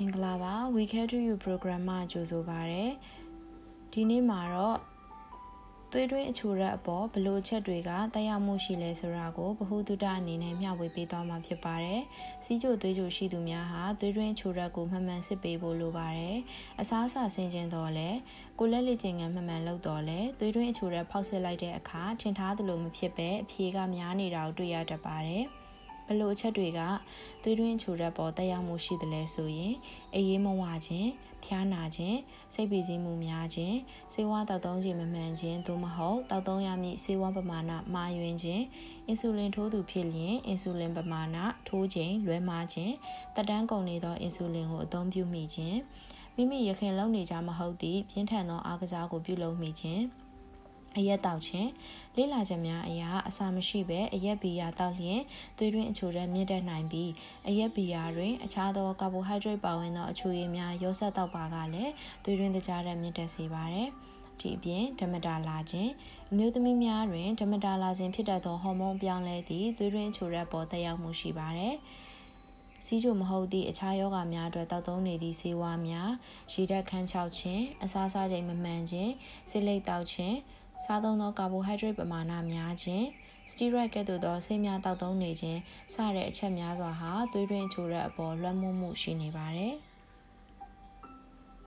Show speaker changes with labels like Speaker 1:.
Speaker 1: မင်္ဂလာပါ We Care to You program မှာကြိုဆိုပါရစေဒီနေ့မှာတော့သွေးတွင်းအချိုရက်အပေါ်ဘလို့ချက်တွေကတက်ရောက်မှုရှိလဲဆိုတာကိုဗဟုသုတအနေနဲ့မျှဝေပေးသွားမှာဖြစ်ပါတယ်။စီးကြိုသွေးကြိုရှိသူများဟာသွေးတွင်းအချိုရက်ကိုမှန်မှန်စစ်ပေးဖို့လိုပါတယ်။အစားအစာဆင်ခြင်တော့လဲကိုလက်လက်ကျင်ငံမှန်မှန်လုပ်တော့လဲသွေးတွင်းအချိုရက်ဖောက်စစ်လိုက်တဲ့အခါထင်ထားသလိုမဖြစ်ပဲအဖြေကများနေတာကိုတွေ့ရတတ်ပါတယ်။ ဘလို့အချက်တွေကသွေးတွင်းချိုရက်ပေါ်တက်ရောက်မှုရှိတယ်လဲဆိုရင်အေးရေးမဝခြင်းဖျားနာခြင်းစိတ်ပီစီးမှုများခြင်းဆေးဝါးတောက်သုံးခြင်းမမှန်ခြင်းသို့မဟုတ်တောက်သုံးရမည့်ဆေးဝါးပမာဏမှားယွင်းခြင်းအင်ဆူလင်ထိုးသူဖြစ်လျင်အင်ဆူလင်ပမာဏထိုးခြင်းလွဲမှားခြင်းတက်တန်းကုန်နေသောအင်ဆူလင်ကိုအသုံးပြုမိခြင်းမိမိရခင်လုံနေကြမဟုတ်သည့်ပြင်းထန်သောအားကစားကိုပြုလုပ်မိခြင်း အရက်တောက်ခြင်းလေးလာချက်များအရာအစာမရှိဘဲအရက်ဘီယာတောက်လျင်သွေးတွင်းအချိုရက်မြင့်တက်နိုင်ပြီးအရက်ဘီယာတွင်အခြားသောကာဘိုဟိုက်ဒရိတ်ပါဝင်သောအချိုရည်များရောစက်တောက်ပါကလည်းသွေးတွင်းတကြားရက်မြင့်တက်စေပါတယ်ဒီအပြင်ဓမ္မတာလာခြင်းအမျိုးသမီးများတွင်ဓမ္မတာလာခြင်းဖြစ်တတ်သောဟော်မုန်းပြောင်းလဲသည့်သွေးတွင်းချိုရက်ပေါ်တက်ရောက်မှုရှိပါတယ်စီးချိုမဟုတ်သည့်အခြားယောဂများအတွက်တောက်သုံးနေသည့်ဆေးဝါးများရေဓာတ်ခန်းချောက်ခြင်းအစားစားချိန်မမှန်ခြင်းဆေးလိပ်တောက်ခြင်း စားသုံးသောကာဘိုဟိုက်ဒရိတ်ပမာဏများခြင်းစတီရိုက်ကဲ့သို့သောဆေးများတောက်သုံးနေခြင်းစတဲ့အချက်များစွာဟာသွေးတွင်းချိုရက်အပေါ်လွှမ်းမိုးမှုရှိနေပါတယ်။